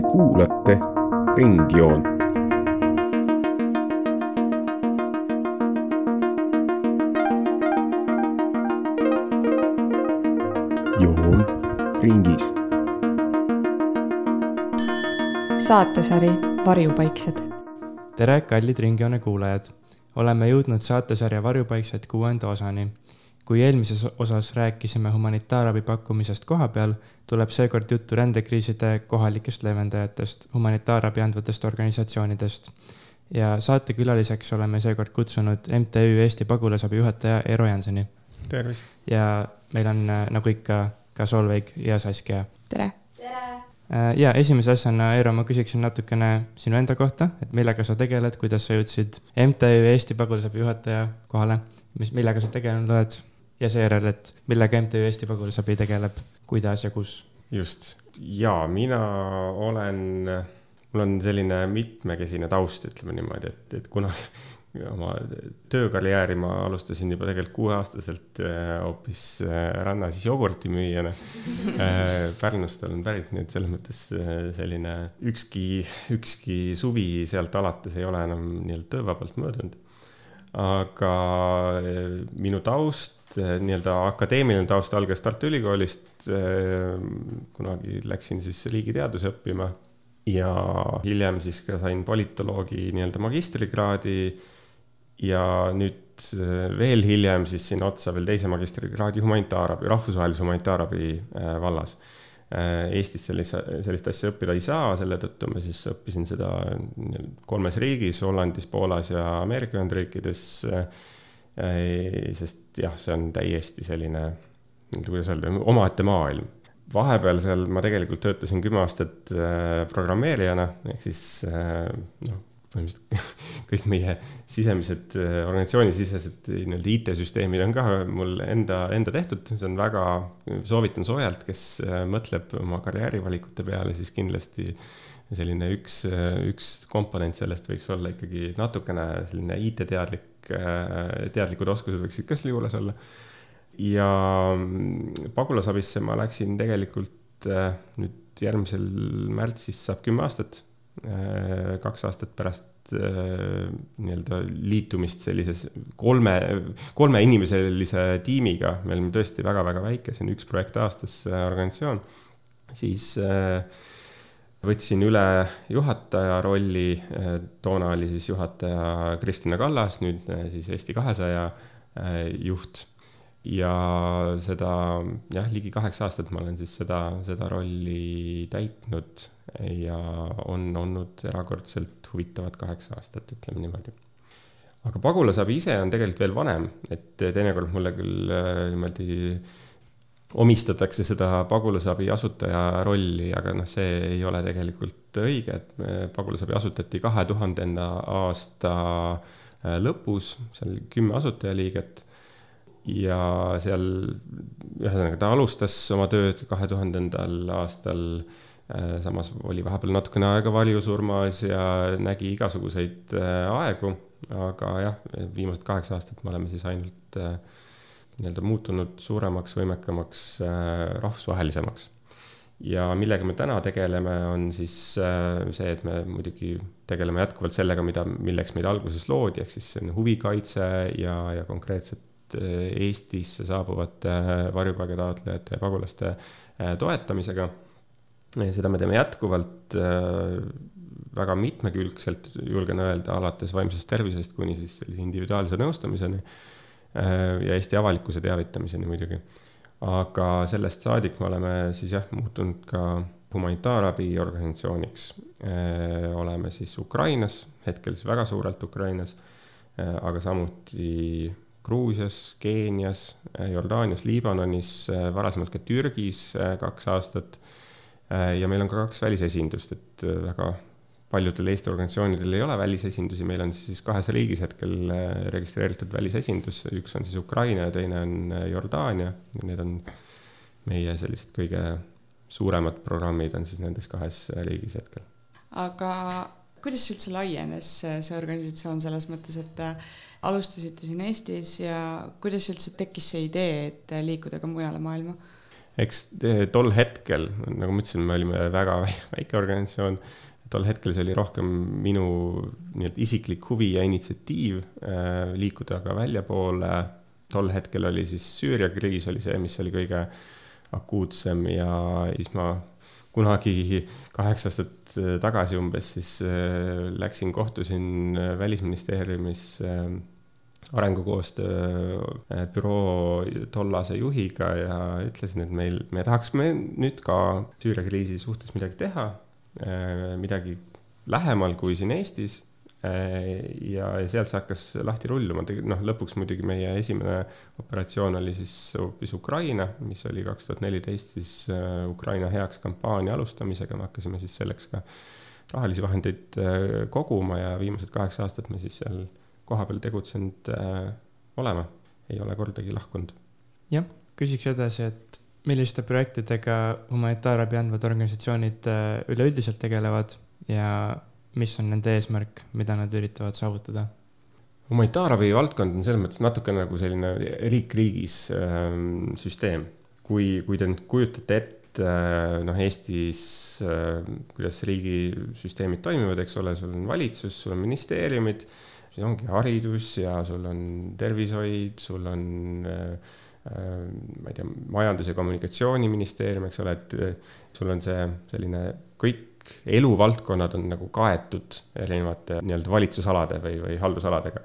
Te kuulate Ringjoont. joon ringis. saatesari Varjupaiksed. tere, kallid Ringjoone kuulajad. oleme jõudnud saatesarja Varjupaiksed kuuenda osani kui eelmises osas rääkisime humanitaarabi pakkumisest kohapeal, tuleb seekord juttu rändekriiside kohalikest leevendajatest, humanitaarabi andvatest organisatsioonidest. ja saatekülaliseks oleme seekord kutsunud MTÜ Eesti Pagulasabi juhataja Eero Jansoni. tervist! ja meil on nagu ikka ka Solveig ja Saskia. tere! ja esimese asjana, Eero, ma küsiksin natukene sinu enda kohta, et millega sa tegeled, kuidas sa jõudsid MTÜ Eesti Pagulasabi juhataja kohale, mis, millega sa tegelenud oled ja seejärel, et millega MTÜ Eesti Pagulasabi tegeleb, kuidas ja kus? just, ja mina olen, mul on selline mitmekesine taust, ütleme niimoodi, et, et kuna oma töökarjääri ma alustasin juba tegelikult kuueaastaselt äh, hoopis äh, rannas siis jogurtimüüjana. Äh, Pärnust olen pärit, nii et selles mõttes selline ükski, ükski suvi sealt alates ei ole enam nii-öelda töövabalt möödunud. aga minu taust nii-öelda akadeemiline taust algas Tartu Ülikoolist. Eh, kunagi läksin siis riigiteadusi õppima ja hiljem siis ka sain politoloogi nii-öelda magistrikraadi. ja nüüd eh, veel hiljem siis sinna otsa veel teise magistrikraadi humanitaarabi, rahvusvahelise humanitaarabi vallas. Eestis sellise, sellist asja õppida ei saa, selle tõttu ma siis õppisin seda kolmes riigis, Hollandis, Poolas ja Ameerika Ühendriikides sest jah, see on täiesti selline, kuidas öelda, omaette maailm. vahepeal seal ma tegelikult töötasin kümme aastat äh, programmeerijana, ehk siis äh, noh, põhimõtteliselt kõik meie sisemised, äh, organisatsioonisisesed nii-öelda IT-süsteemid on ka mul enda, enda tehtud, see on väga, soovitan soojalt, kes mõtleb oma karjäärivalikute peale, siis kindlasti selline üks, üks komponent sellest võiks olla ikkagi natukene selline IT-teadlik teadlikud oskused võiksid ka seal juures olla. ja mm, pagulasabisse ma läksin tegelikult äh, nüüd järgmisel märtsis saab kümme aastat. Äh, kaks aastat pärast nii-öelda liitumist sellises kolme, kolmeinimiselise tiimiga, me olime tõesti väga-väga väike, see on üks projekt aastas organisatsioon, siis äh, võtsin üle juhataja rolli, toona oli siis juhataja Kristina Kallas, nüüd eh, siis Eesti kahesaja eh, juht. ja seda jah, ligi kaheksa aastat ma olen siis seda, seda rolli täitnud ja on olnud erakordselt huvitavad kaheksa aastat, ütleme niimoodi aga pagulasabi ise on tegelikult veel vanem, et teinekord mulle küll eh, niimoodi äh, omistatakse seda pagulasabi asutaja rolli, aga noh, see ei ole tegelikult õige, et pagulasabi asutati kahe tuhandenda aasta äh, lõpus, seal oli kümme asutajaliiget. ja seal, ühesõnaga ta alustas oma tööd kahe tuhandendal aastal. Äh, samas oli vahepeal natukene aega valjusurmas ja nägi igasuguseid äh, aegu, aga jah, viimased kaheksa aastat me oleme siis ainult äh, nii-öelda muutunud suuremaks, võimekamaks, äh, rahvusvahelisemaks. ja millega me täna tegeleme, on siis äh, see, et me muidugi tegeleme jätkuvalt sellega, mida, milleks meid alguses loodi, ehk siis huvikaitse ja, ja konkreetselt äh, Eestisse saabuvate varjupaigataotlejate ja pagulaste toetamisega. seda me teeme jätkuvalt väga mitmekülgselt, julgen öelda, alates vaimsest tervisest kuni siis sellise individuaalse nõustamiseni ja Eesti avalikkuse teavitamiseni muidugi. aga sellest saadik me oleme siis jah, muutunud ka humanitaarabiorganisatsiooniks. Äh, oleme siis Ukrainas, hetkel siis väga suurelt Ukrainas, äh, aga samuti Gruusias, Keenias, Jordaanias, Liibanonis, varasemalt ka Türgis kaks aastat. ja meil on ka kaks välisesindust, et väga paljudel Eesti organisatsioonidel ei ole välisesindusi, meil on siis kahes riigis hetkel äh, registreeritud välisesindus, üks on siis Ukraina ja teine on äh, Jordaania. Need on meie sellised kõige suuremad programmid on siis nendes kahes äh, riigis hetkel. aga kuidas üldse laienes see organisatsioon selles mõttes, et alustasite siin Eestis ja kuidas üldse tekkis see idee, et liikuda ka mujale maailma? eks tol hetkel, nagu ma ütlesin, me olime väga väike organisatsioon, tol hetkel see oli rohkem minu nii-öelda isiklik huvi ja initsiatiiv äh, liikuda ka väljapoole. tol hetkel oli siis Süüria kriis oli see, mis oli kõige akuutsem ja siis ma kunagi kaheksa aastat tagasi umbes siis äh, läksin, kohtusin Välisministeeriumis äh, arengukoostöö äh, büroo tollase juhiga ja ütlesin, et meil, me tahaksime nüüd ka Süüria kriisi suhtes midagi teha, äh, midagi lähemal kui siin Eestis äh, ja, ja sealt see hakkas lahti rulluma, noh, lõpuks muidugi meie esimene operatsioon oli siis hoopis Ukraina, mis oli kaks tuhat neliteist siis Ukraina heaks kampaania alustamisega, me hakkasime siis selleks ka rahalisi vahendeid koguma ja viimased kaheksa aastat me siis seal kohapeal tegutsenud äh, olema, ei ole kordagi lahkunud. jah, küsiks edasi, et milliste projektidega humanitaarabi andvad organisatsioonid äh, üleüldiselt tegelevad ja mis on nende eesmärk, mida nad üritavad saavutada? humanitaarabi valdkond on selles mõttes natuke nagu selline riik riigis ähm, süsteem. kui, kui te nüüd kujutate ette äh, noh, Eestis äh, kuidas riigisüsteemid toimivad, eks ole, sul on valitsus, sul on ministeeriumid siis ongi haridus ja sul on tervishoid, sul on äh, ma ei tea, Majandus- ja Kommunikatsiooniministeerium, eks ole, et äh, sul on see selline kõik eluvaldkonnad on nagu kaetud erinevate nii-öelda valitsusalade või, või haldusaladega.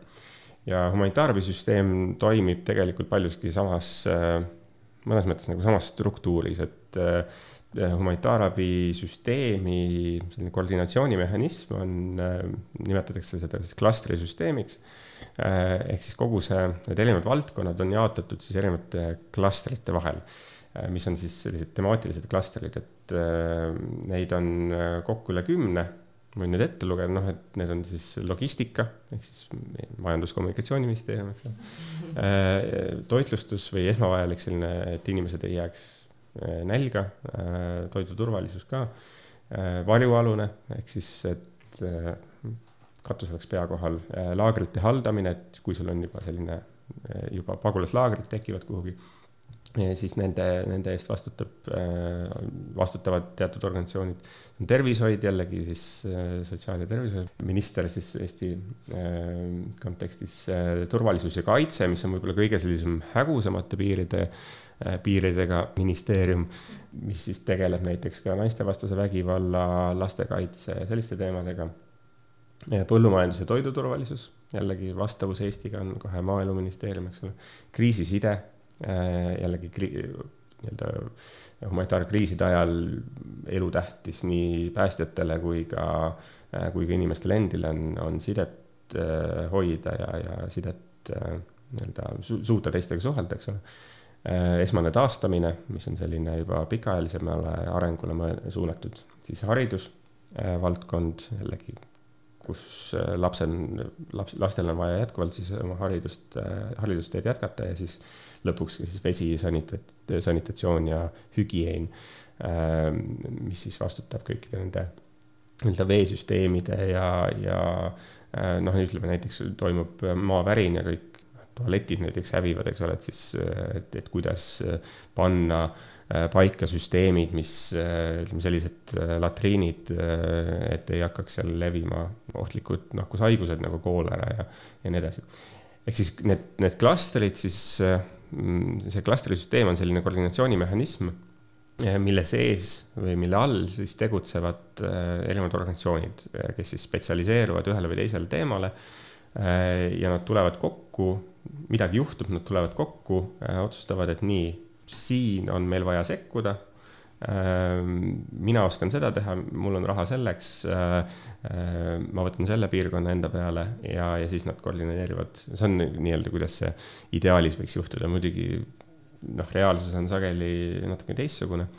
ja humanitaarabisüsteem toimib tegelikult paljuski samas, mõnes mõttes nagu samas struktuuris, et Äh, humanitaarabisüsteemi selline koordinatsioonimehhanism on, äh, nimetatakse seda siis klastrisüsteemiks. Äh, ehk siis kogu see, need erinevad valdkonnad on jaotatud siis erinevate klastrite vahel, mis on siis sellised temaatilised klastrid, et neid on kokku üle kümne. Võin need ette lugeda, noh, et need on siis logistika ehk siis Majandus-Kommunikatsiooniministeerium, eks ole. toitlustus või esmavajalik selline, et inimesed ei jääks Äh, nälga, äh, toidu turvalisus ka, äh, varjualune ehk siis, et katus oleks pea kohal, laagrite haldamine, et kui sul on juba selline, juba pagulaslaagrid tekivad kuhugi, siis nende, nende eest vastutab, vastutavad teatud organisatsioonid. tervishoid jällegi siis sotsiaal- ja tervishoiuminister siis Eesti kontekstis, turvalisus ja kaitse, mis on võib-olla kõige sellisem hägusamate piiride Äh, piiridega ministeerium, mis siis tegeleb näiteks ka naistevastase vägivalla, lastekaitse ja selliste teemadega. Põllumajandus ja toiduturvalisus, jällegi vastavus Eestiga on kohe Maaeluministeerium, eks ole. kriisiside, äh, jällegi kri, nii-öelda humanitaarkriiside ajal elutähtis nii päästjatele kui ka, äh, kui ka inimestele endile on, on sidet hoida ja, ja sidet nii-öelda su suuta teistega suhelda, eks ole Äh, esmane taastamine, mis on selline juba pikaajalisemale arengule suunatud, siis haridusvaldkond äh, jällegi, kus äh, lapsel, laps, lastel on vaja jätkuvalt siis oma haridust, haridusteed jätkata ja siis lõpuks siis vesi, sanitat-, sanitatsioon ja hügieen, mis siis vastutab kõikide nende nii-öelda veesüsteemide ja, ja noh, ütleme näiteks toimub maavärin ja kõik tualetid näiteks hävivad, eks ole, et siis, et, et kuidas panna äh, paika süsteemid, mis ütleme, sellised äh, latriinid, äh, et ei hakkaks seal levima ohtlikud nakkushaigused nagu koolera ja, ja nii edasi. ehk siis need, need klastrid siis, see klastrisüsteem on selline koordinatsioonimehhanism, mille sees või mille all siis tegutsevad erinevad organisatsioonid, kes siis spetsialiseeruvad ühele või teisele teemale ja nad tulevad kokku midagi juhtub, nad tulevad kokku, äh, otsustavad, et nii, siin on meil vaja sekkuda. Ähm, mina oskan seda teha, mul on raha selleks. Äh, äh, ma võtan selle piirkonna enda peale ja, ja siis nad koordineerivad, see on nii-öelda, kuidas see ideaalis võiks juhtuda, muidugi noh, reaalsus on sageli natuke teistsugune.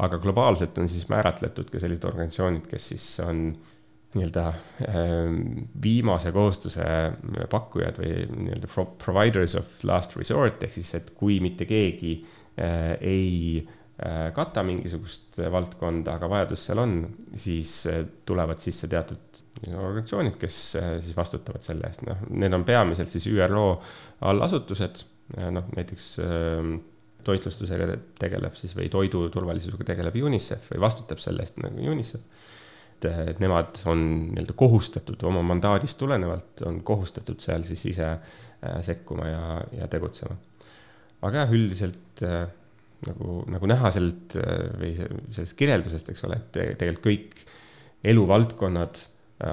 aga globaalselt on siis määratletud ka sellised organisatsioonid, kes siis on äh, nii-öelda ähm, viimase kohustuse pakkujad või nii-öelda providers of last resort ehk siis, et kui mitte keegi äh, ei äh, kata mingisugust valdkonda, aga vajadus seal on, siis äh, tulevad sisse teatud organisatsioonid, kes siis vastutavad selle eest, noh, need on peamiselt siis ÜRO allasutused, noh näiteks ähm, toitlustusega tegeleb siis või toidu turvalisusega tegeleb UNICEF või vastutab selle eest nagu UNICEF. Et, et nemad on nii-öelda kohustatud oma mandaadist tulenevalt, on kohustatud seal siis ise äh, sekkuma ja, ja tegutsema. aga jah, üldiselt äh, nagu, nagu näha sellelt äh, või sellest kirjeldusest, eks ole, et tegelikult kõik eluvaldkonnad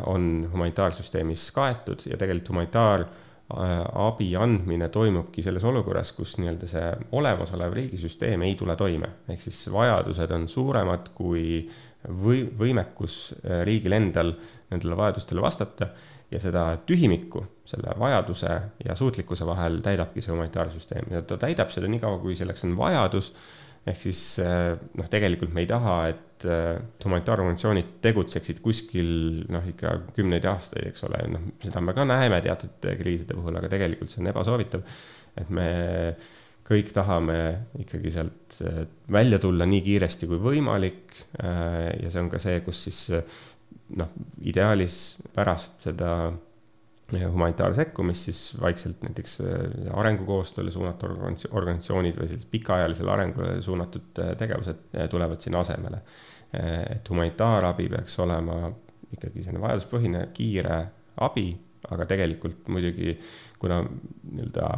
on humanitaarsüsteemis kaetud ja tegelikult humanitaar Äh, abi andmine toimubki selles olukorras, kus nii-öelda see olemasolev riigisüsteem ei tule toime, ehk siis vajadused on suuremad kui või võimekus äh, riigil endal nendele vajadustele vastata ja seda tühimikku selle vajaduse ja suutlikkuse vahel täidabki see humanitaarsüsteem ja ta täidab seda niikaua, kui selleks on vajadus ehk siis eh, noh, tegelikult me ei taha, et eh, humanitaarorganisatsioonid tegutseksid kuskil noh, ikka kümneid aastaid, eks ole, noh, seda me ka näeme teatud kriiside puhul, aga tegelikult see on ebasoovitav. et me kõik tahame ikkagi sealt eh, välja tulla nii kiiresti kui võimalik. ja see on ka see, kus siis noh, ideaalis pärast seda humanitaarsekkumist, siis vaikselt näiteks äh, arengukoostööle suunatud organisatsioonid või sellised pikaajalisele arengule suunatud äh, tegevused äh, tulevad sinna asemele. et humanitaarabi peaks olema ikkagi selline vajaduspõhine, kiire abi, aga tegelikult muidugi kuna nii-öelda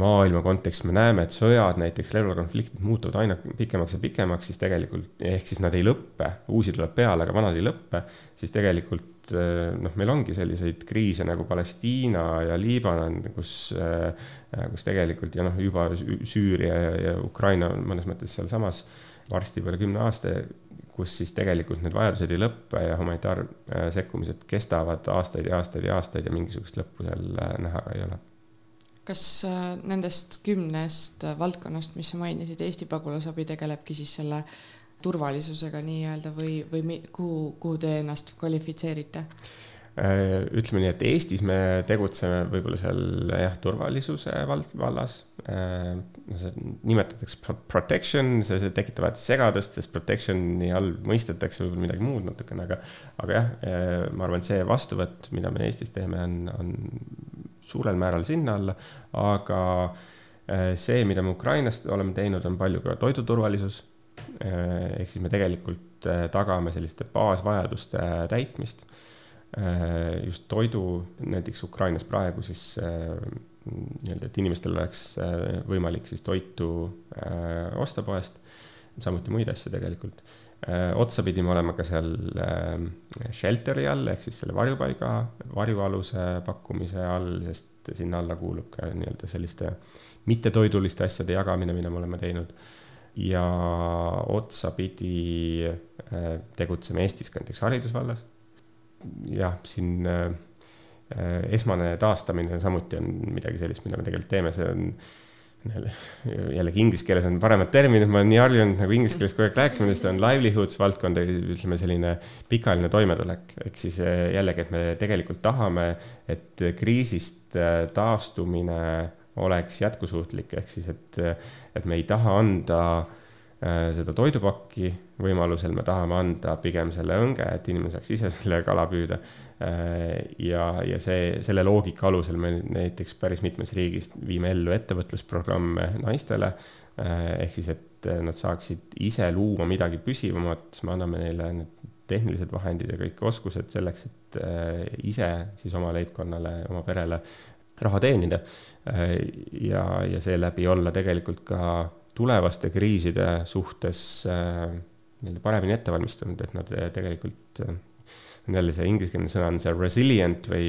maailma kontekstis me näeme, et sõjad, näiteks relvakonfliktid muutuvad aina pikemaks ja pikemaks, siis tegelikult, ehk siis nad ei lõppe, uusi tuleb peale, aga vanad ei lõppe, siis tegelikult Eh, noh, meil ongi selliseid kriise nagu Palestiina ja Liibanon, kus, eh, kus tegelikult ja noh, juba Süüria ja, ja Ukraina on mõnes mõttes sealsamas varsti peale kümne aasta, kus siis tegelikult need vajadused ei lõppe ja humanitaarsekkumised kestavad aastaid ja aastaid ja aastaid ja mingisugust lõppu seal eh, näha ei ole kas nendest kümnest valdkonnast, mis sa mainisid, Eesti pagulasabi tegelebki siis selle turvalisusega nii-öelda või, või kuhu, kuhu te ennast kvalifitseerite? Äh, ütleme nii, et Eestis me tegutseme võib-olla seal jah, turvalisuse vald, vallas. Äh, see nimetatakse protection, see, see tekitab alati segadust, sest protection'i all mõistetakse võib-olla midagi muud natukene, aga, aga jah, äh, ma arvan, et see vastuvõtt, mida me Eestis teeme, on, on suurel määral sinna alla, aga see, mida me Ukrainast oleme teinud, on palju ka toiduturvalisus Äh, ehk siis me tegelikult äh, tagame selliste baasvajaduste äh, täitmist. just toidu, näiteks Ukrainas praegu siis nii-öelda, et inimestel oleks võimalik siis toitu osta poest, samuti muid asju tegelikult. Otsapidi me oleme ka seal shelter'i all ehk siis selle varjupaiga, varjualuse pakkumise all, sest sinna alla kuulub ka nii-öelda selliste mittetoiduliste asjade jagamine, mida me oleme teinud ja otsapidi äh, tegutseme Eestis ka näiteks haridusvallas. jah, siin äh, äh, esmane taastamine samuti on midagi sellist, mida me tegelikult teeme, see on jällegi inglise keeles on paremad terminid, ma olen nii harjunud nagu inglise keeles kogu aeg rääkima, see on livelihoods valdkond, ütleme selline pikaajaline toimetulek. ehk siis jällegi, et me tegelikult tahame, et kriisist taastumine oleks jätkusuutlik, ehk siis, et, et me ei taha anda äh, seda toidupakki, võimalusel me tahame anda pigem selle õnge, et inimene saaks ise selle kala püüda. Äh, ja, ja see, selle loogika alusel me näiteks päris mitmes riigis viime ellu ettevõtlusprogramme naistele. Äh, ehk siis, et nad saaksid ise luua midagi püsivamat, me anname neile need tehnilised vahendid ja kõik oskused selleks, et ise siis oma leibkonnale, oma perele raha teenida äh, ja, ja seeläbi olla tegelikult ka tulevaste kriiside suhtes äh, nii-öelda paremini ette valmistunud, et nad äh, tegelikult, jälle see ingliskeelne sõna on see resilient või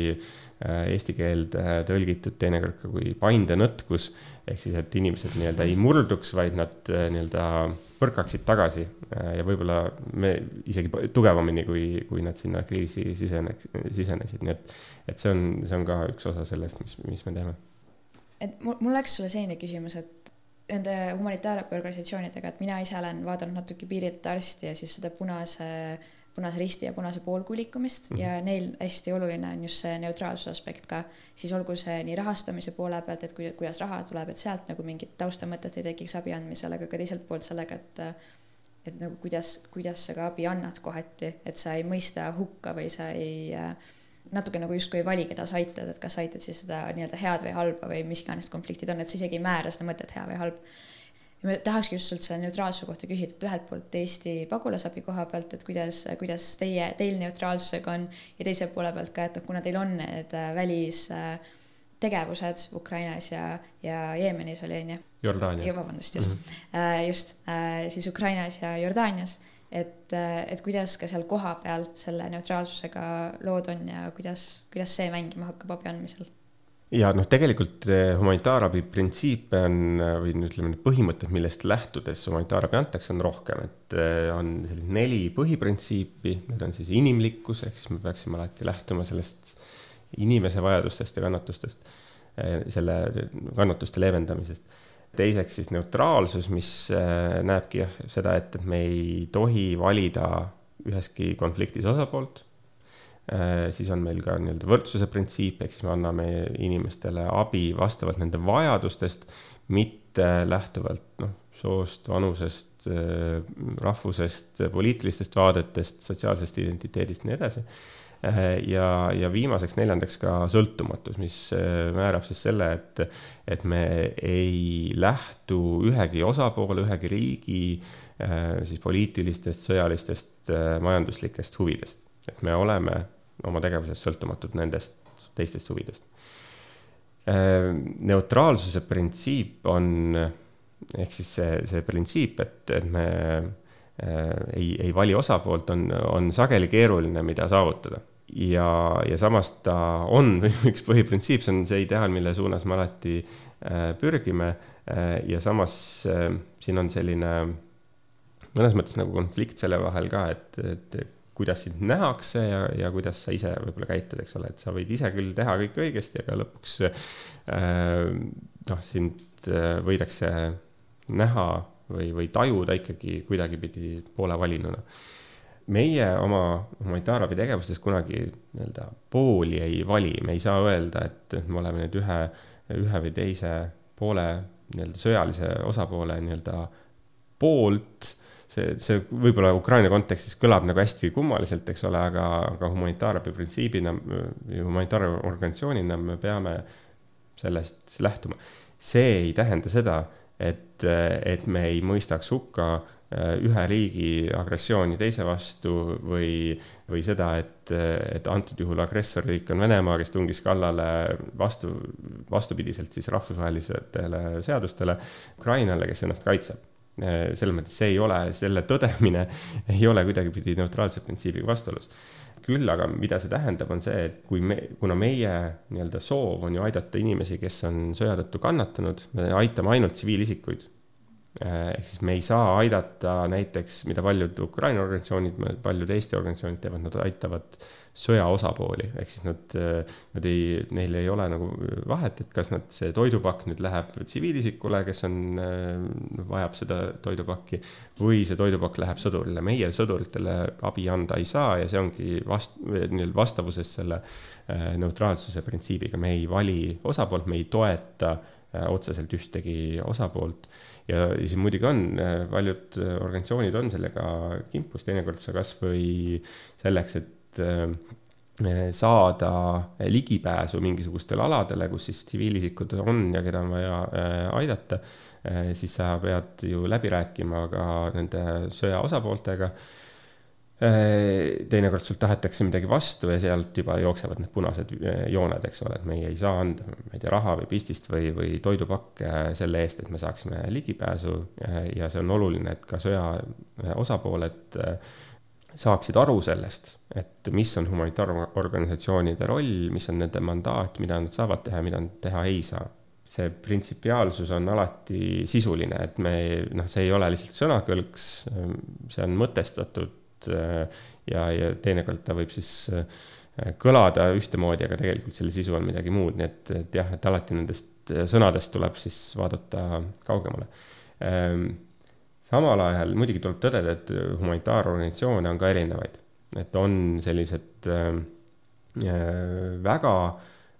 eesti keelde tõlgitud teinekord ka kui paindenõtkus, ehk siis, et inimesed nii-öelda ei murduks, vaid nad nii-öelda põrkaksid tagasi äh, ja võib-olla me isegi tugevamini, kui, kui nad sinna kriisi sisene, sisenesid, nii et, et see on, see on ka üks osa sellest, mis, mis me teeme. et mul, mul läks sulle selline küsimus, et nende humanitaarabiorganisatsioonidega, et mina ise olen vaadanud natuke Piirilt arsti ja siis seda punase äh, Punase Risti ja Punase Poolkuu liikumist mm -hmm. ja neil hästi oluline on just see neutraalsuse aspekt ka, siis olgu see nii rahastamise poole pealt, et kuidas raha tuleb, et sealt nagu mingit taustamõtet ei tekiks abi andmisel, aga ka teiselt poolt sellega, et et nagu kuidas, kuidas sa ka abi annad kohati, et sa ei mõista hukka või sa ei natuke nagu justkui ei vali, keda sa aitad, et kas sa aitad siis seda nii-öelda head või halba või mis iganes konfliktid on, et sa isegi ei määra seda mõtet hea või halb ja me tahakski just sult selle neutraalsuse kohta küsida, et ühelt poolt Eesti pagulasabi koha pealt, et kuidas, kuidas teie, teil neutraalsusega on ja teise poole pealt ka, et noh, kuna teil on need äh, välis äh, tegevused Ukrainas ja, ja Jeemenis oli, on ju. Jordaania. vabandust, just mm, -hmm. just siis Ukrainas ja Jordaanias et, et kuidas ka seal kohapeal selle neutraalsusega lood on ja kuidas, kuidas see mängima hakkab abi andmisel? ja noh, tegelikult humanitaarabi printsiipe on või ütleme, need põhimõtted, millest lähtudes humanitaarabi antakse, on rohkem, et eh, on selline neli põhiprintsiipi, need on siis inimlikkus, ehk siis me peaksime alati lähtuma sellest inimese vajadustest ja kannatustest, eh, selle kannatuste leevendamisest teiseks siis neutraalsus, mis äh, näebki jah, seda, et, et me ei tohi valida üheski konfliktis osapoolt. Äh, siis on meil ka nii-öelda võrdsuse printsiip, ehk siis me anname inimestele abi vastavalt nende vajadustest, mitte lähtuvalt noh, soost, vanusest, äh, rahvusest, poliitilistest vaadetest, sotsiaalsest identiteedist ja nii edasi Äh, ja, ja viimaseks, neljandaks ka sõltumatus, mis äh, määrab siis selle, et, et me ei lähtu ühegi osapoole, ühegi riigi siis poliitilistest, sõjalistest, majanduslikest huvidest. et me oleme oma tegevuses sõltumatud nendest teistest huvidest. neutraalsuse printsiip on ehk siis see, see printsiip, et, et me ei, ei vali osapoolt, on, on sageli keeruline, mida saavutada. Ja, ja samas ta on üks põhiprintsiip, see on see ideaal, mille suunas me alati äh, pürgime äh, ja samas äh, siin on selline mõnes mõttes nagu konflikt selle vahel ka, et, et kuidas sind nähakse ja, ja kuidas sa ise võib-olla käitud, eks ole, et sa võid ise küll teha kõik õigesti, aga lõpuks noh, sind võidakse näha või, või tajuda ikkagi kuidagipidi poole valinuna meie oma humanitaarabi tegevustes kunagi nii-öelda pooli ei vali, me ei saa öelda, et me oleme nüüd ühe, ühe või teise poole nii-öelda sõjalise osapoole nii-öelda poolt. see, see võib-olla Ukraina kontekstis kõlab nagu hästi kummaliselt, eks ole, aga, aga humanitaarabi printsiibina, humanitaarorganisatsioonina me peame sellest lähtuma. see ei tähenda seda, et, et me ei mõistaks hukka Äh, ühe riigi agressiooni teise vastu või, või seda, et, et antud juhul agressorriik on Venemaa, kes tungis kallale vastu, vastupidiselt siis rahvusvahelistele seadustele Ukrainale, kes ennast kaitseb. Äh, selles mõttes see ei ole, selle tõdemine ei ole kuidagipidi neutraalsuse printsiibiga vastuolus küll aga mida see tähendab, on see, et kui me, kuna meie nii-öelda soov on ju aidata inimesi, kes on sõja tõttu kannatanud, me aitame ainult tsiviilisikuid ehk siis me ei saa aidata näiteks, mida paljud Ukraina organisatsioonid, paljud Eesti organisatsioonid teevad, nad aitavad sõja osapooli, ehk siis nad, nad ei, neil ei ole nagu vahet, et kas nad, see toidupakk nüüd läheb tsiviilisikule, kes on, vajab seda toidupakki, või see toidupakk läheb sõdurile. meie sõduritele abi anda ei saa ja see ongi vast-, nii-öelda vastavuses selle äh, neutraalsuse printsiibiga, me ei vali osapoolt, me ei toeta äh, otseselt ühtegi osapoolt ja, siin muidugi on, äh, paljud äh, organisatsioonid on sellega kimpus, teinekord sa kasvõi selleks, et äh, saada ligipääsu mingisugustele aladele, kus siis tsiviilisikud on ja keda on vaja aidata, siis sa pead ju läbi rääkima ka nende sõja osapooltega teinekord sult tahetakse midagi vastu ja sealt juba jooksevad need punased äh, jooned, eks ole, et meie ei saa anda, ma ei tea, raha või pistist või, või toidupakke selle eest, et me saaksime ligipääsu. Äh, ja see on oluline, et ka sõja osapooled saaksid aru sellest, et mis on humanitaarorganisatsioonide roll, mis on nende mandaat, mida nad saavad teha, mida nad teha ei saa see printsipiaalsus on alati sisuline, et me noh, see ei ole lihtsalt sõnakõlks, see on mõtestatud Äh, ja, ja teinekord ta võib siis äh, kõlada ühtemoodi, aga tegelikult selle sisu on midagi muud, nii et, et jah, et alati nendest äh, sõnadest tuleb siis vaadata kaugemale. Ähm, samal ajal muidugi tuleb tõdeda, et humanitaarorganisatsioone on ka erinevaid, et on sellised väga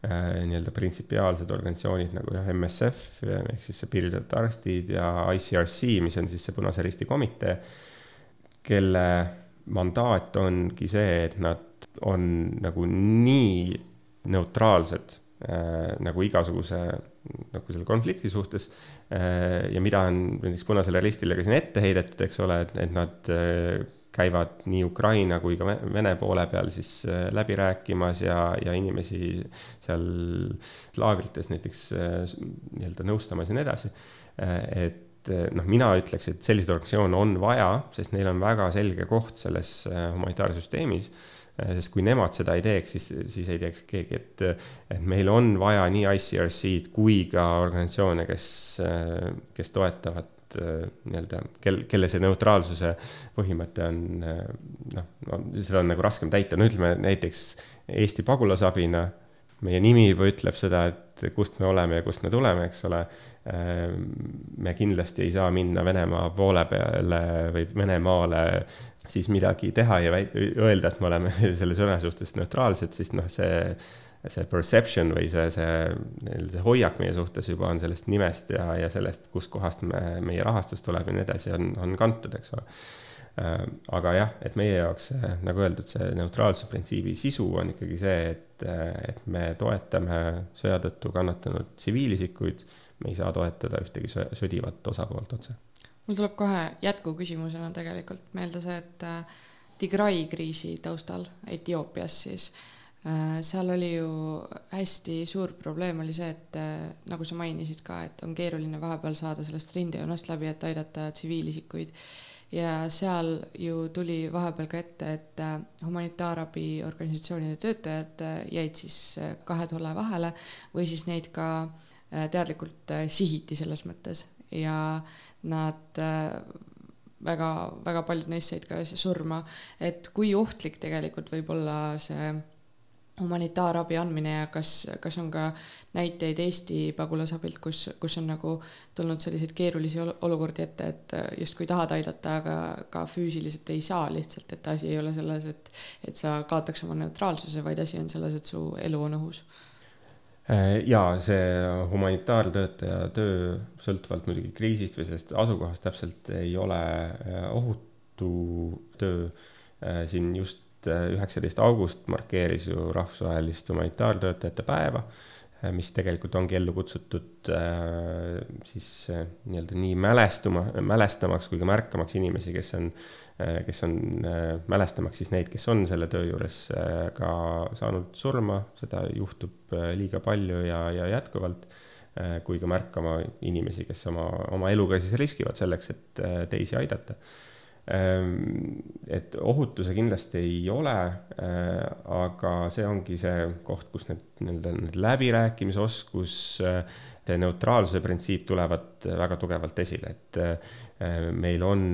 nii-öelda printsipiaalsed organisatsioonid nagu jah, MSF ehk siis see Piiriületajate Arstid ja ICRC, mis on siis see Punase Risti komitee, kelle mandaat ongi see, et nad on nagu nii neutraalsed äh, nagu igasuguse nagu selle konflikti suhtes äh,. ja mida on näiteks Punasele Ristile ka siin ette heidetud, eks ole, et, et nad äh, käivad nii Ukraina kui ka Vene poole peal siis äh, läbi rääkimas ja, ja inimesi seal laagrites näiteks äh, nii-öelda nõustamas ja nii edasi. Äh, et noh, mina ütleks, et selliseid organisatsioone on vaja, sest neil on väga selge koht selles humanitaarsüsteemis sest kui nemad seda ei teeks, siis, siis ei teeks keegi, et, et meil on vaja nii ICRC-d kui ka organisatsioone, kes, kes toetavad nii-öelda, kel, kelle see neutraalsuse põhimõte on noh, no seda on nagu raskem täita, no ütleme näiteks Eesti pagulasabina, meie nimi juba ütleb seda, et kust me oleme ja kust me tuleme, eks ole. Äh, me kindlasti ei saa minna Venemaa poole peale või Venemaale siis midagi teha ja öelda, et me oleme selle sõna suhtes neutraalsed, siis noh, see see perception või see, see, see hoiak meie suhtes juba on sellest nimest ja, ja sellest, kustkohast me, meie rahastus tuleb ja nii edasi, on, on kantud, eks ole. Äh, aga jah, et meie jaoks, nagu öeldud, see neutraalsuse printsiibi sisu on ikkagi see, et, et me toetame sõja tõttu kannatanud tsiviilisikuid, me ei saa toetada ühtegi sõdivat osapoolt otse. mul tuleb kohe jätkuküsimusena tegelikult meelde see, et äh, Tigray kriisi taustal Etioopias siis äh, Äh, seal oli ju hästi suur probleem oli see, et äh, nagu sa mainisid ka, et on keeruline vahepeal saada sellest rindejoonest läbi, et aidata tsiviilisikuid. ja seal ju tuli vahepeal ka ette, et äh, humanitaarabiorganisatsioonide töötajad jäid siis kahe tule vahele või siis neid ka teadlikult sihiti selles mõttes. Ja nad väga, väga paljud neist said ka surma, et kui ohtlik tegelikult võib olla see humanitaarabi andmine ja kas, kas on ka näiteid Eesti pagulasabilt, kus, kus on nagu tulnud selliseid keerulisi olukordi ette, et justkui tahad aidata, aga ka füüsiliselt ei saa lihtsalt, et asi ei ole selles, et, et sa kaotaks oma neutraalsuse, vaid asi on selles, et su elu on ohus äh, ja see humanitaartöötaja töö sõltuvalt muidugi kriisist või sellest asukohast täpselt ei ole äh, ohutu töö. Äh, siin just üheksateist august markeeris ju rahvusvahelist humanitaartöötajate päeva, mis tegelikult ongi ellu kutsutud äh, siis äh, nii-öelda nii mälestuma, mälestamaks kui ka märkamaks inimesi, kes on, äh, kes on, mälestamaks siis neid, kes on selle töö juures ka saanud surma, seda juhtub liiga palju ja, ja jätkuvalt kui ka märkama inimesi, kes oma, oma eluga siis riskivad selleks, et teisi aidata. Ehm, et ohutuse kindlasti ei ole, äh, aga see ongi see koht, kus need nii-öelda need läbirääkimisoskus, äh, see neutraalsuse printsiip tulevad väga tugevalt esile, et äh, meil on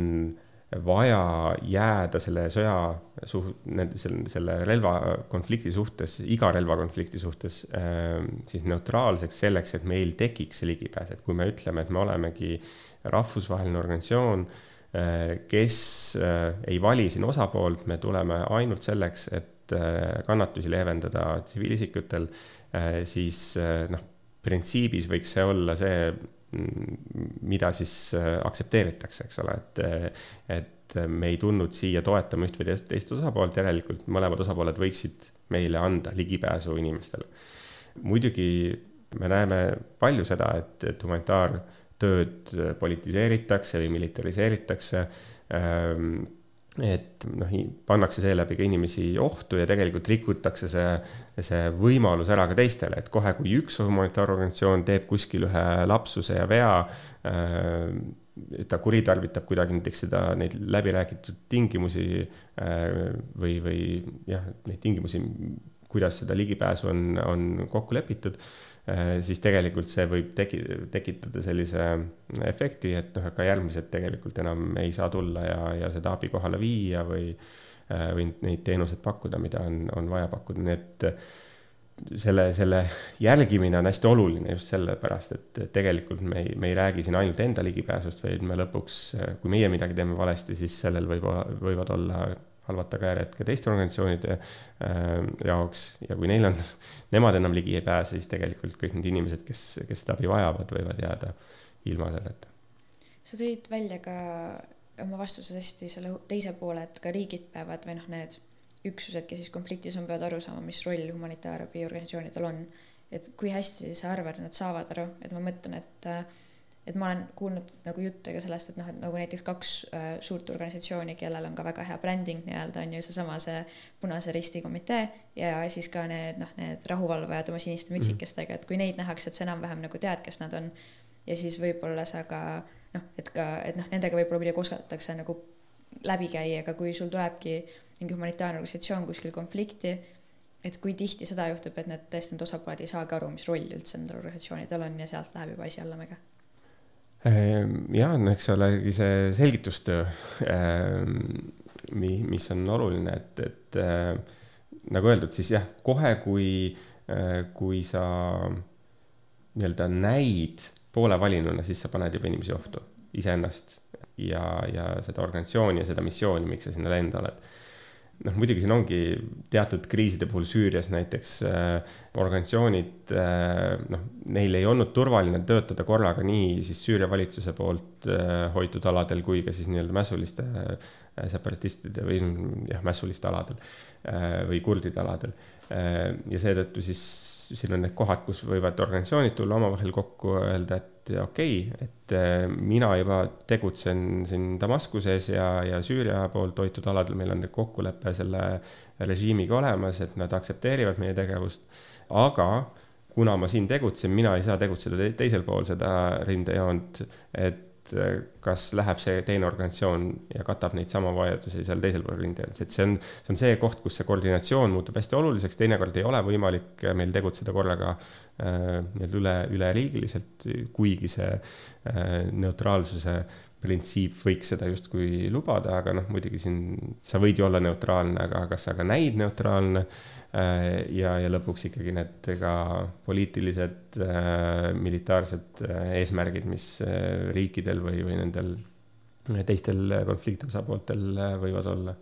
vaja jääda selle sõja suht-, selle, selle relvakonflikti suhtes, iga relvakonflikti suhtes siis neutraalseks selleks, et meil tekiks see ligipääs, et kui me ütleme, et me olemegi rahvusvaheline organisatsioon kes äh, ei vali siin osapoolt, me tuleme ainult selleks, et äh, kannatusi leevendada tsiviilisikutel, siis noh, printsiibis võiks see olla see, mm, mida siis aktsepteeritakse, eks ole, et, et me ei tulnud siia toetama üht või teist, teist osapoolt, järelikult mõlemad osapooled võiksid meile anda ligipääsu inimestele. muidugi me näeme palju seda, et, et humanitaar tööd politiseeritakse või militariseeritakse. Ähm, et noh, pannakse seeläbi ka inimesi ohtu ja tegelikult rikutakse see, see võimalus ära ka teistele, et kohe, kui üks humanitaarorganisatsioon teeb kuskil ühe lapsuse ja vea, ähm, ta kuritarvitab kuidagi näiteks seda, neid läbiräägitud tingimusi äh, või, või jah, neid tingimusi, kuidas seda ligipääsu on, on kokku lepitud siis tegelikult see võib teki-, tekitada sellise efekti, et noh, ka järgmised tegelikult enam ei saa tulla ja, ja seda abi kohale viia või, äh, või neid teenuseid pakkuda, mida on, on vaja pakkuda, nii et selle, selle jälgimine on hästi oluline just sellepärast, et tegelikult me ei, me ei räägi siin ainult enda ligipääsust, vaid me lõpuks, kui meie midagi teeme valesti, siis sellel võib, võivad olla halvad tagajärjed ka teiste organisatsioonide äh, jaoks ja kui neil on, nemad enam ligi ei pääse, siis tegelikult kõik need inimesed, kes, kes seda abi vajavad, võivad jääda ilma selleta. sa tõid välja ka oma vastuses hästi selle teise poole, et ka riigid peavad või noh, need üksused, kes siis konfliktis on, peavad aru saama, mis roll humanitaarabiorganisatsioonidel on. et kui hästi sa arvad, nad saavad aru, et ma mõtlen, et äh, et ma olen kuulnud nagu jutte ka sellest, et noh, et nagu näiteks kaks äh, suurt organisatsiooni, kellel on ka väga hea bränding nii-öelda on ju seesama see Punase Risti komitee ja siis ka need noh, need rahuvalvajad oma siniste mütsikestega, et kui neid nähakse, et sa enam-vähem nagu tead, kes nad on. ja siis võib-olla sa ka noh, et ka, et noh, nendega võib-olla kuidagi osatakse nagu läbi käia, aga kui sul tulebki mingi humanitaarne organisatsioon kuskil konflikti et kui tihti seda juhtub, et need tõesti need osapooled ei saagi aru, mis roll üldse nendel organisatsioonidel on ja sealt läheb juba asi allamäge. Ehm, ja no eks olegi see selgitustöö, ehm, mis on oluline, et, et äh, nagu öeldud, siis jah, kohe, kui, kui sa nii-öelda näid poole valinuna, siis sa paned juba inimesi ohtu, iseennast ja, ja seda organisatsiooni ja seda missiooni, miks sa sinna lenda oled noh, muidugi siin ongi teatud kriiside puhul Süürias näiteks äh, organisatsioonid äh,, noh, neil ei olnud turvaline töötada korraga nii siis Süüria valitsuse poolt äh, hoitud aladel kui ka siis nii-öelda mässuliste äh, separatistide või jah, mässuliste aladel äh, või kurdide aladel äh,. ja seetõttu siis siin on need kohad, kus võivad organisatsioonid tulla omavahel kokku, öelda, et okei okay,, et äh, mina juba tegutsen siin Damaskuses ja, ja Süüria poolt hoitud aladel, meil on kokkulepe selle režiimiga olemas, et nad aktsepteerivad meie tegevust. aga kuna ma siin tegutsen, mina ei saa tegutseda teisel pool seda rindejoont, et et äh, kas läheb see teine organisatsioon ja katab neid sama vajadusi seal teisel pool rindejoont, et see on, see on see koht, kus see koordinatsioon muutub hästi oluliseks, teinekord ei ole võimalik äh, meil tegutseda korraga äh, nii-öelda üle, üleriigiliselt, kuigi see neutraalsuse printsiip võiks seda justkui lubada, aga noh, muidugi siin sa võid ju olla neutraalne, aga kas sa ka näid neutraalne? äh, ja, ja lõpuks ikkagi need ka poliitilised äh,, militaarsed äh, eesmärgid, mis äh, riikidel või, või nendel teistel konflikti osapooltel äh, võivad olla.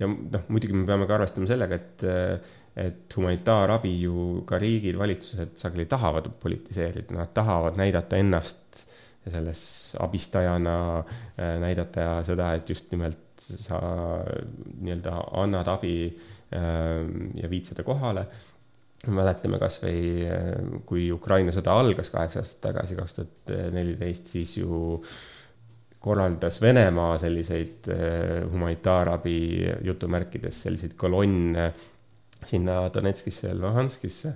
ja noh, muidugi me peame ka arvestama sellega, et äh, et humanitaarabi ju ka riigid, valitsused sageli tahavad politiseerida, nad tahavad näidata ennast äh, selles abistajana äh, näidata seda, et just nimelt sa nii-öelda annad abi äh, ja viid seda kohale. mäletame kasvõi, äh, kui Ukraina sõda algas kaheksa aastat tagasi, kaks tuhat neliteist, siis ju korraldas Venemaa selliseid humanitaarabi jutumärkides selliseid kolonne sinna Donetskisse ja Luhanskisse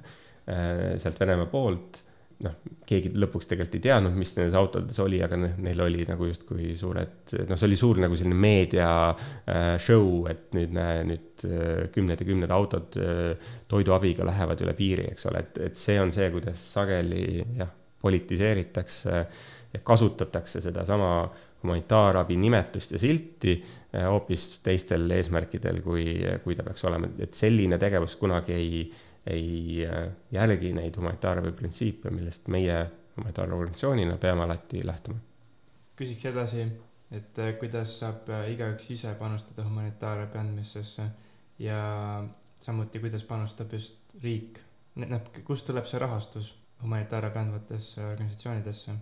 sealt Venemaa poolt noh, keegi lõpuks tegelikult ei teadnud, mis nendes autodes oli, aga neil oli nagu justkui suured, noh, see oli suur nagu selline meedia äh, show, et nüüd näe, nüüd äh, kümned ja kümned autod äh, toiduabiga lähevad üle piiri, eks ole, et, et see on see, kuidas sageli jah, politiseeritakse ja kasutatakse sedasama humanitaarabi nimetust ja silti hoopis teistel eesmärkidel, kui, kui ta peaks olema, et selline tegevus kunagi ei ei äh, järgi neid humanitaarabi printsiipe, millest meie humanitaarorganisatsioonina peame alati lähtuma. küsiks edasi, et äh, kuidas saab äh, igaüks ise panustada humanitaarabi andmisesse ja samuti, kuidas panustab just riik, noh, kust tuleb see rahastus humanitaarabi andvatesse organisatsioonidesse?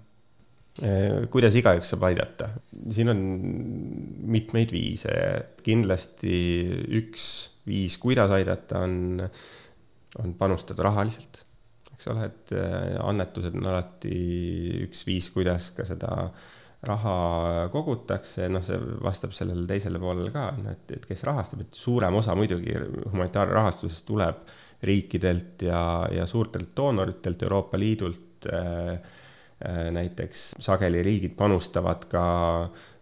kuidas igaüks saab aidata, siin on mitmeid viise, kindlasti üks viis, kuidas aidata, on on panustada rahaliselt, eks ole, et äh, annetused on alati üks viis, kuidas ka seda raha kogutakse, noh, see vastab sellele teisele poolele ka, noh, et, et kes rahastab, et suurem osa muidugi humanitaarrahastusest tuleb riikidelt ja, ja suurtelt doonoritelt, Euroopa Liidult äh, näiteks sageli riigid panustavad ka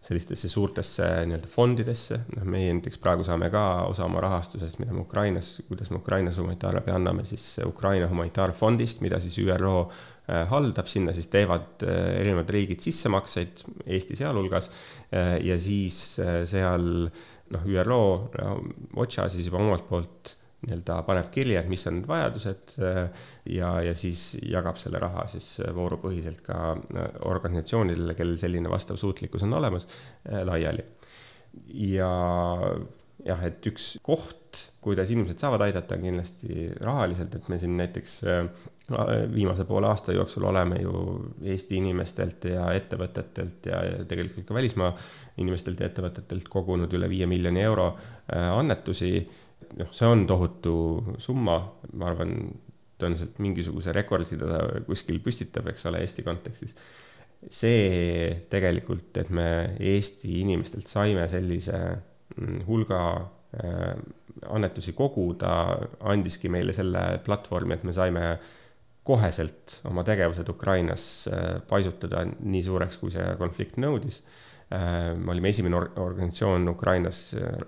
sellistesse suurtesse nii-öelda fondidesse, noh, meie näiteks praegu saame ka osa oma rahastusest, mida me Ukrainas, kuidas me Ukrainas humanitaarabi anname, siis Ukraina humanitaarfondist, mida siis ÜRO äh, haldab, sinna siis teevad äh, erinevad riigid sissemakseid, Eesti sealhulgas, äh, ja siis seal noh, ÜRO, OTSA siis juba omalt poolt nii-öelda paneb kirja, et mis on need vajadused äh, ja, ja siis jagab selle raha siis äh, voorupõhiselt ka äh, organisatsioonidele, kellel selline vastav suutlikkus on olemas, laiali. ja jah, et üks koht, kuidas inimesed saavad aidata, on kindlasti rahaliselt, et me siin näiteks viimase poole aasta jooksul oleme ju Eesti inimestelt ja ettevõtetelt ja, ja tegelikult ka välismaa inimestelt ja ettevõtetelt kogunud üle viie miljoni euro annetusi noh, see on tohutu summa, ma arvan, tõenäoliselt mingisuguse rekordi ta kuskil püstitab, eks ole, Eesti kontekstis. see tegelikult, et me Eesti inimestelt saime sellise mm, hulga äh, annetusi koguda, andiski meile selle platvormi, et me saime koheselt oma tegevused Ukrainas äh, paisutada nii suureks, kui see konflikt nõudis me olime esimene or organisatsioon Ukrainas,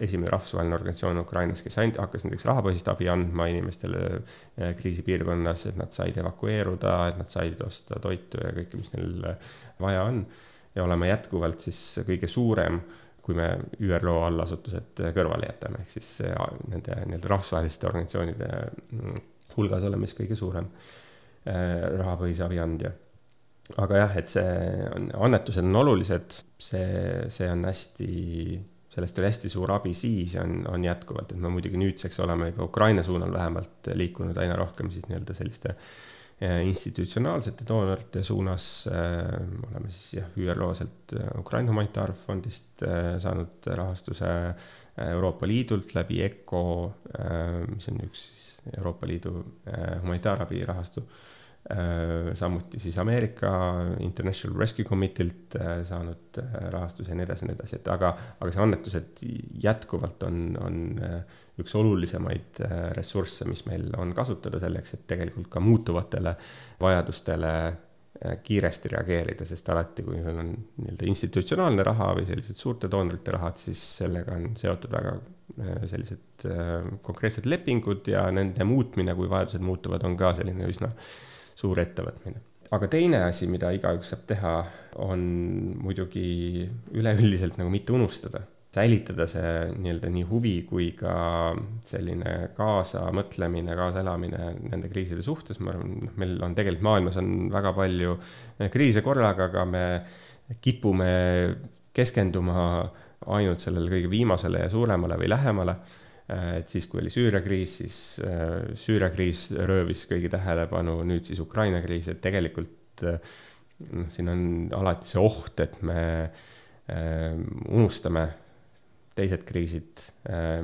esimene rahvusvaheline organisatsioon Ukrainas, kes and-, hakkas näiteks rahapõhist abi andma inimestele äh, kriisipiirkonnas, et nad said evakueeruda, et nad said osta toitu ja kõike, mis neil äh, vaja on. ja oleme jätkuvalt siis kõige suurem, kui me ÜRO allasutused kõrvale jätame, ehk siis nende nii-öelda rahvusvaheliste organisatsioonide mm, hulgas oleme siis kõige suurem rahapõhise abi andja aga jah, et see on, annetused on olulised, see, see on hästi, sellest oli hästi suur abi siis ja on, on jätkuvalt, et me muidugi nüüdseks oleme juba Ukraina suunal vähemalt liikunud aina rohkem siis nii-öelda selliste eh, institutsionaalsete doonorite suunas. Äh,. oleme siis jah, ÜRO-selt Ukraina humanitaarfondist äh, saanud rahastuse Euroopa Liidult läbi ECO äh,, mis on üks siis Euroopa Liidu humanitaarabi rahastu. Äh, samuti siis Ameerika International Rescue Committee'lt äh, saanud äh, rahastuse ja nii edasi ja nii edasi, et aga, aga see annetused jätkuvalt on, on üks olulisemaid ressursse, mis meil on kasutada selleks, et tegelikult ka muutuvatele vajadustele kiiresti reageerida, sest alati, kui sul on nii-öelda institutsionaalne raha või sellised suurte doonorite rahad, siis sellega on seotud väga sellised konkreetsed lepingud ja nende muutmine, kui vajadused muutuvad, on ka selline üsna suur ettevõtmine. aga teine asi, mida igaüks saab teha, on muidugi üleüldiselt nagu mitte unustada, säilitada see nii-öelda nii huvi kui ka selline kaasamõtlemine, kaasaelamine nende kriiside suhtes, ma arvan, noh, meil on tegelikult maailmas on väga palju kriise korraga, aga me kipume keskenduma ainult sellele kõige viimasele ja suuremale või lähemale. Äh, et siis, kui oli Süüria kriis, siis äh, Süüria kriis röövis kõigi tähelepanu, nüüd siis Ukraina kriis, et tegelikult äh, noh, siin on alati see oht, et me unustame teised kriisid,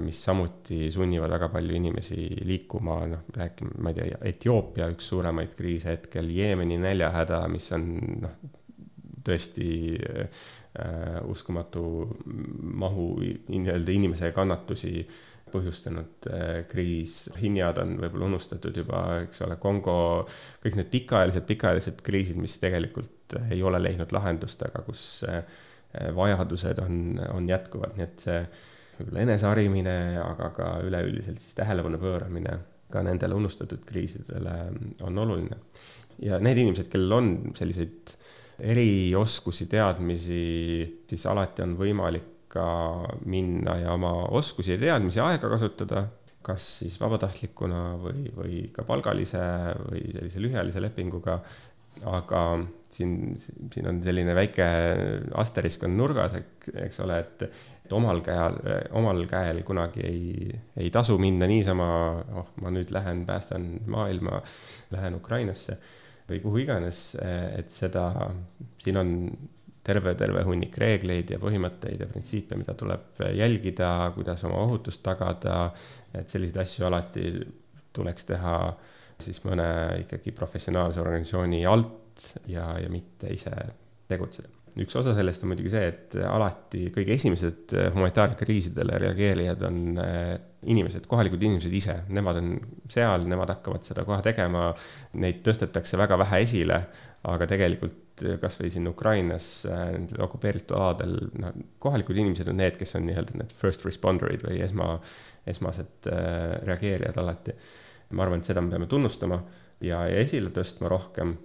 mis samuti sunnivad väga palju inimesi liikuma, noh, rääkima, ma ei tea, Etioopia üks suuremaid kriise hetkel, Jeemeni näljahäda, mis on noh, tõesti äh, uskumatu mahu nii-öelda inimese kannatusi äh, põhjustanud äh, kriis, hinnad on võib-olla unustatud juba, eks ole, Kongo, kõik need pikaajalised, pikaajalised kriisid, mis tegelikult äh, ei ole leidnud lahendust, aga kus äh, vajadused on, on jätkuvad, nii et see võib-olla eneseharimine, aga ka üleüldiselt siis tähelepanu pööramine ka nendele unustatud kriisidele on oluline. ja need inimesed, kellel on selliseid erioskusi, teadmisi, siis alati on võimalik ka minna ja oma oskusi ja teadmisi, aega kasutada, kas siis vabatahtlikuna või, või ka palgalise või sellise lühiajalise lepinguga. aga siin, siin on selline väike asterisk on nurgas, eks ole, et, et omal käel, omal käel kunagi ei, ei tasu minna niisama, oh, ma nüüd lähen päästan maailma, lähen Ukrainasse või kuhu iganes, et seda, siin on terve, terve hunnik reegleid ja põhimõtteid ja printsiipe, mida tuleb jälgida, kuidas oma ohutust tagada, et selliseid asju alati tuleks teha siis mõne ikkagi professionaalse organisatsiooni alt ja, ja mitte ise tegutseda. üks osa sellest on muidugi see, et alati kõige esimesed humanitaarkriisidele reageerijad on eh, inimesed, kohalikud inimesed ise, nemad on seal, nemad hakkavad seda kohe tegema, neid tõstetakse väga vähe esile, aga tegelikult kasvõi siin Ukrainas äh, nendel okupeeritud aladel, noh, kohalikud inimesed on need, kes on nii-öelda need first responder'id või esma, esmased äh, reageerijad alati. ma arvan, et seda me peame tunnustama ja, ja esile tõstma rohkem.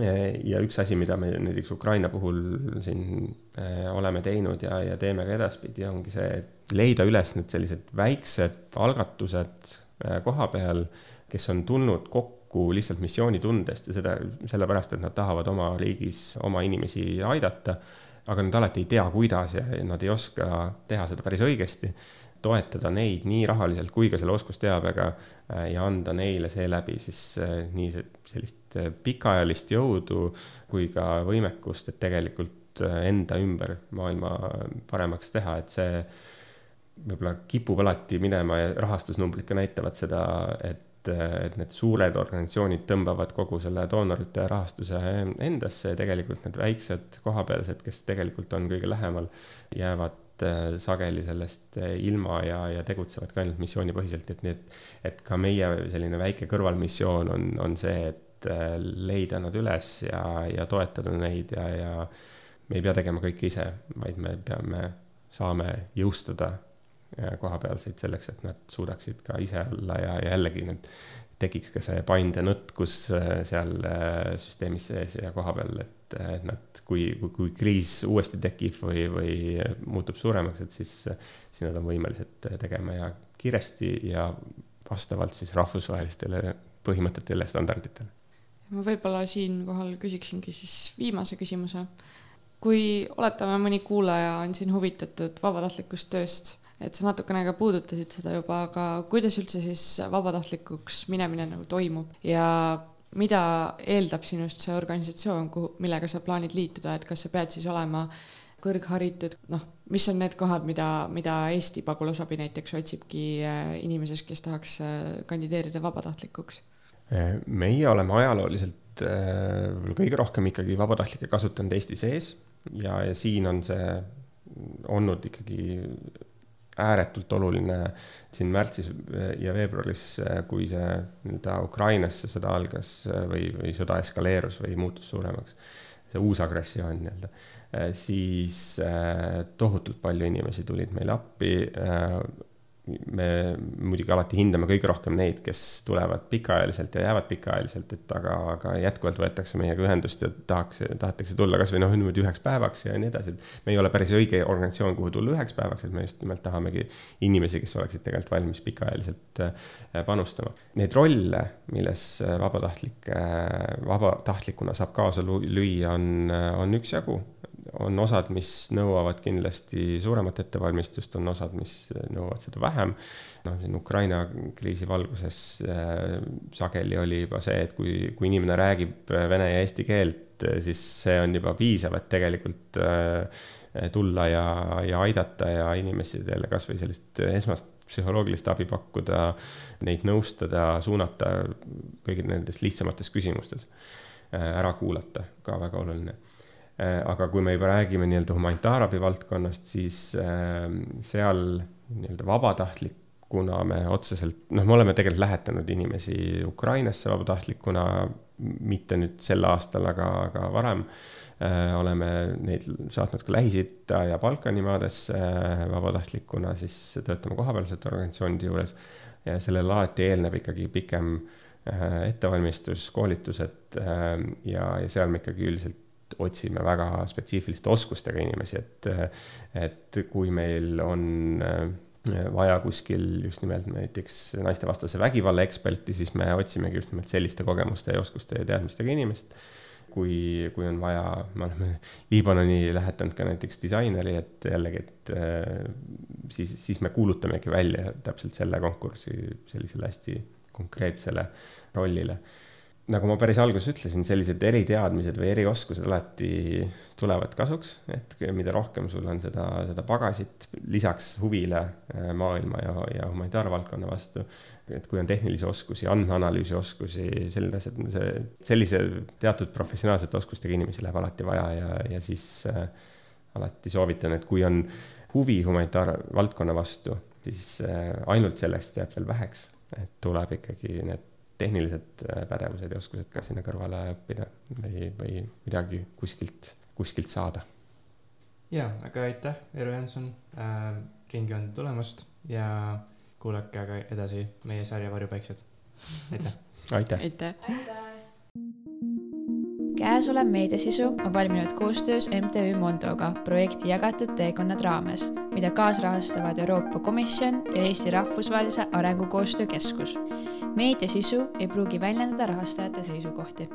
Ja üks asi, mida me näiteks Ukraina puhul siin äh, oleme teinud ja, ja teeme ka edaspidi, ongi see, et leida üles need sellised väiksed algatused koha peal, kes on tulnud kokku lihtsalt missioonitundest ja seda sellepärast, et nad tahavad oma riigis oma inimesi aidata. aga nad alati ei tea, kuidas ja nad ei oska teha seda päris õigesti. Toetada neid nii rahaliselt kui ka selle oskusteabega äh, ja anda neile seeläbi siis äh, nii sellist äh, pikaajalist jõudu kui ka võimekust, et tegelikult enda ümber maailma paremaks teha, et see võib-olla kipub alati minema ja rahastusnumbrid ka näitavad seda, et et, need suured organisatsioonid tõmbavad kogu selle doonorite rahastuse endasse ja tegelikult need väiksed kohapealsed, kes tegelikult on kõige lähemal, jäävad sageli sellest ilma ja, ja tegutsevad ka ainult missioonipõhiselt, et nii, et, et ka meie selline väike kõrvalmissioon on, on see, et äh, leida nad üles ja, ja toetada neid ja, ja me ei pea tegema kõike ise, vaid me peame, saame jõustada kohapealseid selleks, et nad suudaksid ka ise olla ja, ja jällegi need tekiks ka see paindenõtkus äh, seal äh, süsteemis sees ja kohapeal, et, et nad, kui, kui, kui kriis uuesti tekib või, või muutub suuremaks, et siis, siis nad on võimelised tegema ja kiiresti ja vastavalt siis rahvusvahelistele põhimõtetele ja standarditele. ma võib-olla siinkohal küsiksingi siis viimase küsimuse. kui oletame, mõni kuulaja on siin huvitatud vabatahtlikust tööst et sa natukene ka puudutasid seda juba, aga kuidas üldse siis vabatahtlikuks minemine nagu toimub ja mida eeldab sinust see organisatsioon, kuhu, millega sa plaanid liituda, et kas sa pead siis olema kõrgharitud, noh, mis on need kohad, mida, mida Eesti pagulasabi näiteks otsibki äh, inimesest, kes tahaks äh, kandideerida vabatahtlikuks? meie oleme ajalooliselt äh, kõige rohkem ikkagi vabatahtlikke kasutanud Eesti sees ja, ja siin on see olnud ikkagi ääretult oluline siin märtsis ja veebruaris, kui see nii-öelda Ukrainasse sõda algas või, või sõda eskaleerus või muutus suuremaks, see uus agressioon nii-öelda, siis äh, tohutult palju inimesi tulid meile appi äh, me muidugi alati hindame kõige rohkem neid, kes tulevad pikaajaliselt ja jäävad pikaajaliselt, et aga, aga jätkuvalt võetakse meiega ühendust ja tahaks, tahetakse tulla kasvõi noh, niimoodi üheks päevaks ja nii edasi, et me ei ole päris õige organisatsioon, kuhu tulla üheks päevaks, et me just nimelt tahamegi inimesi, kes oleksid tegelikult valmis pikaajaliselt äh, panustama. Neid rolle, milles vabatahtlik, vabatahtlikuna saab kaasa lüüa, on, on üksjagu on osad, mis nõuavad kindlasti suuremat ettevalmistust, on osad, mis nõuavad seda vähem. noh, siin Ukraina kriisi valguses äh, sageli oli juba see, et kui, kui inimene räägib vene ja eesti keelt, siis see on juba piisav, et tegelikult äh, tulla ja, ja aidata ja inimestele kasvõi sellist esmast psühholoogilist abi pakkuda, neid nõustada, suunata kõigil nendes lihtsamates küsimustes, äh, ära kuulata, ka väga oluline Äh, aga kui me juba räägime nii-öelda humanitaarabi valdkonnast, siis ähm, seal nii-öelda vabatahtlikuna me otseselt, noh, me oleme tegelikult lähetanud inimesi Ukrainasse vabatahtlikuna, mitte nüüd sel aastal, aga, aga varem. Äh, oleme neid saatnud ka Lähis-Itta ja Balkani maadesse äh, vabatahtlikuna, siis töötame kohapealsete organisatsioonide juures. Ja sellele alati eelneb ikkagi pikem ettevalmistus, koolitused ja, ja seal me ikkagi üldiselt otsime väga spetsiifiliste oskustega inimesi, et, et kui meil on äh, vaja kuskil just nimelt näiteks naistevastase vägivalla eksperti, siis me otsimegi just nimelt selliste kogemuste ja oskuste ja teadmistega inimest. kui, kui on vaja, me oleme Liibanoni lähetanud ka näiteks disaineri, et jällegi, et äh, siis, siis me kuulutamegi välja täpselt selle konkursi sellisele hästi konkreetsele rollile nagu ma päris alguses ütlesin, sellised eriteadmised või erioskused alati tulevad kasuks, et mida rohkem sul on seda, seda pagasit lisaks huvile äh, maailma ja, ja humanitaarvaldkonna vastu. et kui on tehnilisi oskusi, andmeanalüüsi oskusi, sellised asjad, see, sellise teatud professionaalsete oskustega inimesi läheb alati vaja ja, ja siis äh, alati soovitan, et kui on huvi humanitaarvaldkonna vastu, siis äh, ainult sellest jääb veel väheks, et tuleb ikkagi need tehnilised äh, pädevused ja oskused ka sinna kõrvale õppida või, või midagi kuskilt, kuskilt saada. ja, aga aitäh, Eero Janson äh, Ringjoonde tulemast ja kuulake aga edasi meie sarja Varjupaiksed. aitäh. aitäh. aitäh, aitäh käesolev meediasisu on valminud koostöös MTÜ Mondoga projekti Jagatud teekonnad raames, mida kaasrahastavad Euroopa Komisjon ja Eesti Rahvusvahelise Arengukoostöö Keskus. meediasisu ei pruugi väljendada rahastajate seisukohti